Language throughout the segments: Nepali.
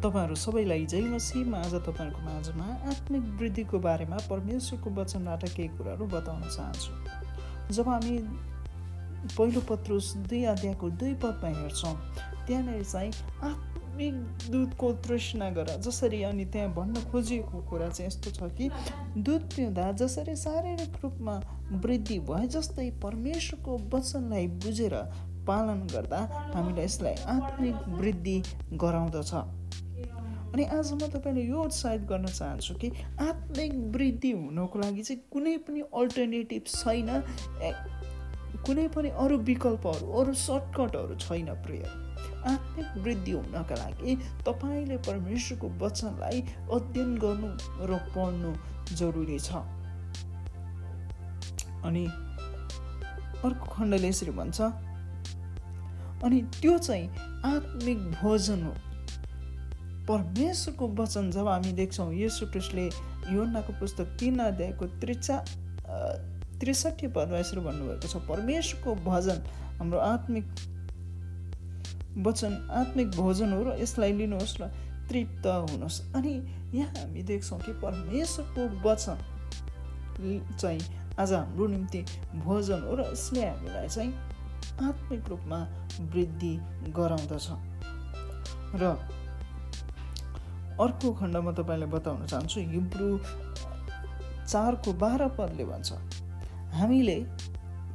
तपाईँहरू सबैलाई जय मसीमा आज तपाईँहरूको माझमा आत्मिक वृद्धिको बारेमा परमेश्वरको वचनबाट केही कुराहरू बताउन चाहन्छु। जब हामी पहिलो पत्रुस दुई अध्यायको दुई पदमा हेर्छौँ त्यहाँनिर चाहिँ आत्मिक दुधको तृष्णा गर। जसरी अनि त्यहाँ भन्न खोजिएको कुरा चाहिँ यस्तो छ कि दुध पिउँदा जसरी शारीरिक रूपमा वृद्धि भए जस्तै परमेश्वरको वचनलाई बुझेर पालन गर्दा हामीलाई यसलाई आत्मिक वृद्धि गराउँदछ। अनि आज म तपाईँले यो उत्साहित गर्न चाहन्छु कि आत्मिक वृद्धि हुनको लागि चाहिँ कुनै पनि अल्टरनेटिभ छैन कुनै पनि अरू विकल्पहरू अरू सर्टकटहरू छैन प्रिय। आत्मिक वृद्धि हुनका लागि तपाईँले परमेश्वरको वचनलाई अध्ययन गर्नु र पढ्नु जरुरी छ। अनि अर्को खण्डले यसरी भन्छ अनि त्यो चाहिँ आत्मिक भोजन हो। परमेश्वरको वचन जब हामी देख्छौँ यसु क्रिस्टले योनाको पुस्तक तिन अध्यायको त्रिचा त्रिसठी पदमा यसरी भन्नुभएको छ परमेश्वरको भजन हाम्रो आत्मिक वचन आत्मिक भोजन हो र यसलाई लिनुहोस् र तृप्त हुनुहोस्। अनि यहाँ हामी देख्छौँ कि परमेश्वरको वचन चाहिँ आज हाम्रो निम्ति भोजन हो र यसले हामीलाई चाहिँ आत्मिक रूपमा वृद्धि गराउँदछ। र अर्को खण्ड म तपाईँलाई बताउन चाहन्छु हिब्रू चारको बाह्र पदले भन्छ हामीले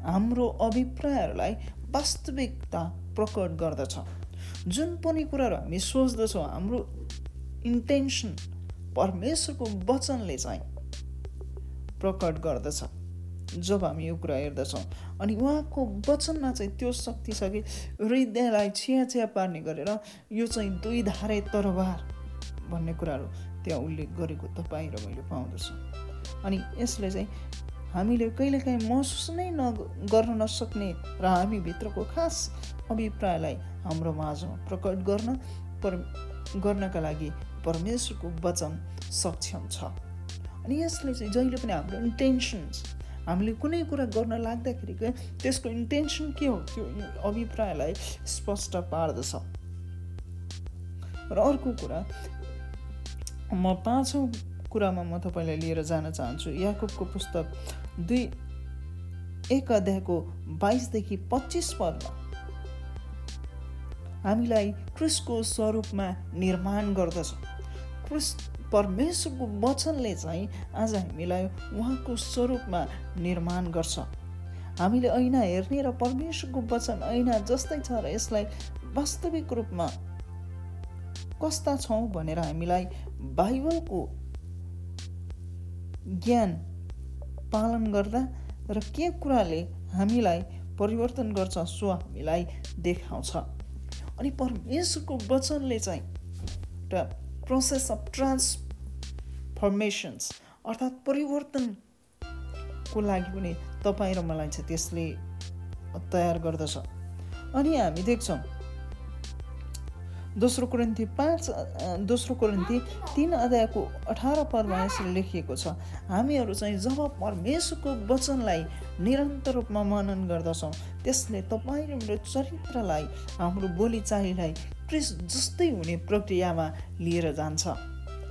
हाम्रो अभिप्रायहरूलाई वास्तविकता प्रकट गर्दछ। जुन पनि कुराहरू हामी सोच्दछौँ हाम्रो इन्टेन्सन परमेश्वरको वचनले चाहिँ प्रकट गर्दछ। जब हामी यो कुरा हेर्दछौँ अनि उहाँको वचनमा चाहिँ त्यो शक्ति छ कि हृदयलाई छिया छिया पार्ने गरेर यो चाहिँ दुई धारे तरबार भन्ने कुराहरू त्यहाँ उल्लेख गरेको तपाईँ र मैले पाउँदछु। अनि यसले चाहिँ हामीले कहिलेकाहीँ महसुस नै न गर्न नसक्ने र हामीभित्रको खास अभिप्रायलाई हाम्रो माझमा प्रकट गर्न पर गर्नका लागि परमेश्वरको वचन सक्षम छ। अनि यसले चाहिँ जहिले पनि हाम्रो इन्टेन्सन्स हामीले कुनै कुरा गर्न लाग्दाखेरि त्यसको इन्टेन्सन के हो? त्यो अभिप्रायलाई स्पष्ट पार्दछ। र अर्को कुरा म पाँचौँ कुरामा म तपाईँलाई लिएर जान चाहन्छु। याकुबको पुस्तक दुई एक अध्यायको बाइसदेखि पच्चिस पदमा हामीलाई क्रिसको स्वरूपमा निर्माण गर्दछ। क्रिस परमेश्वरको वचनले चाहिँ आज हामीलाई उहाँको स्वरूपमा निर्माण गर्छ। हामीले ऐना हेर्ने र परमेश्वरको वचन ऐना जस्तै छ र यसलाई वास्तविक रूपमा कस्ता छौँ भनेर हामीलाई बाइबलको ज्ञान पालन गर्दा र के कुराले हामीलाई परिवर्तन गर्छ सो हामीलाई देखाउँछ। अनि परमेश्वरको वचनले चाहिँ एउटा प्रोसेस अफ ट्रान्सफर्मेसन्स अर्थात् परिवर्तनको लागि पनि तपाईँ र मलाई चाहिँ त्यसले तयार गर्दछ। अनि हामी देख्छौँ दोस्रो कुरन्थी पाँच दोस्रो कुरन्थी तिन अध्यायको अठार पदमा यसरी लेखिएको छ हामीहरू चाहिँ जब परमेश्वरको वचनलाई निरन्तर रूपमा मनन गर्दछौँ त्यसले तपाईँ हाम्रो चरित्रलाई हाम्रो बोलीचालीलाई क्रिस जस्तै हुने प्रक्रियामा लिएर जान्छ।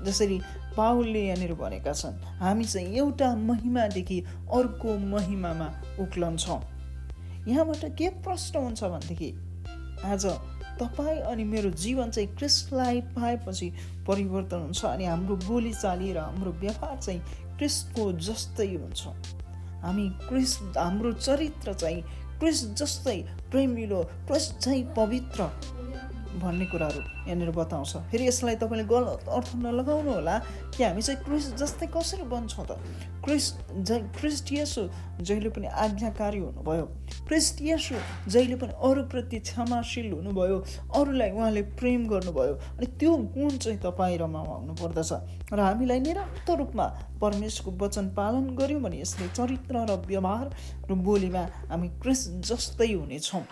जसरी पाहुलले यहाँनिर भनेका छन् हामी चाहिँ एउटा महिमादेखि अर्को महिमामा उक्लन्छौँ यहाँबाट के प्रश्न हुन्छ भनेदेखि आज तपाईँ अनि मेरो जीवन चाहिँ क्रिस्टलाई पाएपछि परिवर्तन हुन्छ अनि हाम्रो बोलीचाली र हाम्रो व्यवहार चाहिँ क्रिस्टको जस्तै हुन्छ। हामी क्रिस हाम्रो चरित्र चाहिँ क्रिस जस्तै प्रेमिलो क्रिस चाहिँ पवित्र भन्ने कुराहरू यहाँनिर बताउँछ। फेरि यसलाई तपाईँले गलत अर्थ नलगाउनु होला। कि हामी चाहिँ क्रिस जस्तै कसरी बन्छौँ त? क्रिस ज क्रिस्टियसो जहिले पनि आज्ञाकारी हुनुभयो। क्रिस्टियसो जहिले पनि अरूप्रति क्षमाशील हुनुभयो। अरूलाई उहाँले प्रेम गर्नुभयो। अनि त्यो गुण चाहिँ तपाईँ र मामा हुनुपर्दछ र हामीलाई निरन्तर रूपमा परमेश्वरको वचन पालन गऱ्यौँ भने यसले चरित्र र व्यवहार र बोलीमा हामी क्रिस जस्तै हुनेछौँ।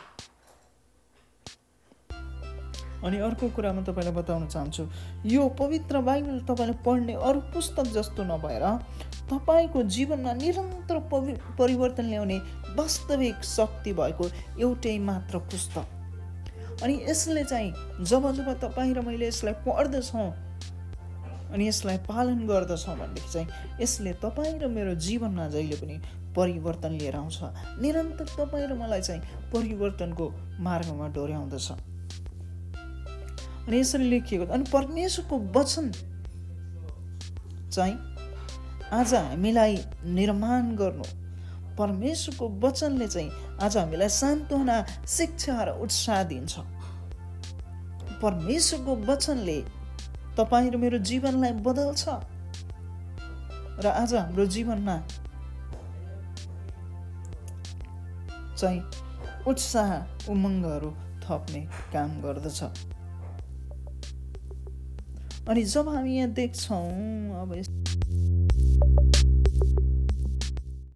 अनि अर्को कुरा म तपाईँलाई बताउन चाहन्छु यो पवित्र बाइबल तपाईँले पढ्ने अरू पुस्तक जस्तो नभएर तपाईँको जीवनमा निरन्तर परिवर्तन ल्याउने वास्तविक शक्ति भएको एउटै मात्र पुस्तक। अनि यसले चाहिँ जब जब तपाईँ र मैले यसलाई पढ्दछौँ अनि यसलाई पालन गर्दछौँ भनेदेखि चाहिँ यसले तपाईँ र मेरो जीवनमा जहिले पनि परिवर्तन लिएर आउँछ। निरन्तर तपाईँ र मलाई चाहिँ परिवर्तनको मार्गमा डोर्याउँदछ। अनि यसरी लेखिएको अनि परमेश्वरको वचन चाहिँ आज हामीलाई निर्माण गर्नु। परमेश्वरको वचनले चाहिँ आज हामीलाई सान्त्वना शिक्षा र उत्साह दिन्छ। परमेश्वरको वचनले तपाईँ र मेरो जीवनलाई बदल्छ र आज हाम्रो जीवनमा चाहिँ उत्साह उमङ्गहरू थप्ने काम गर्दछ। अनि जब हामी यहाँ देख्छौँ अब